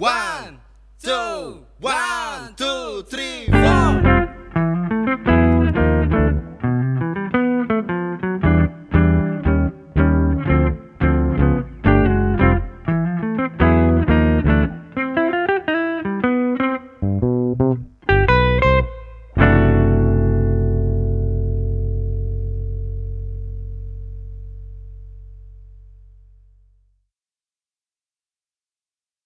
One, two, one, two.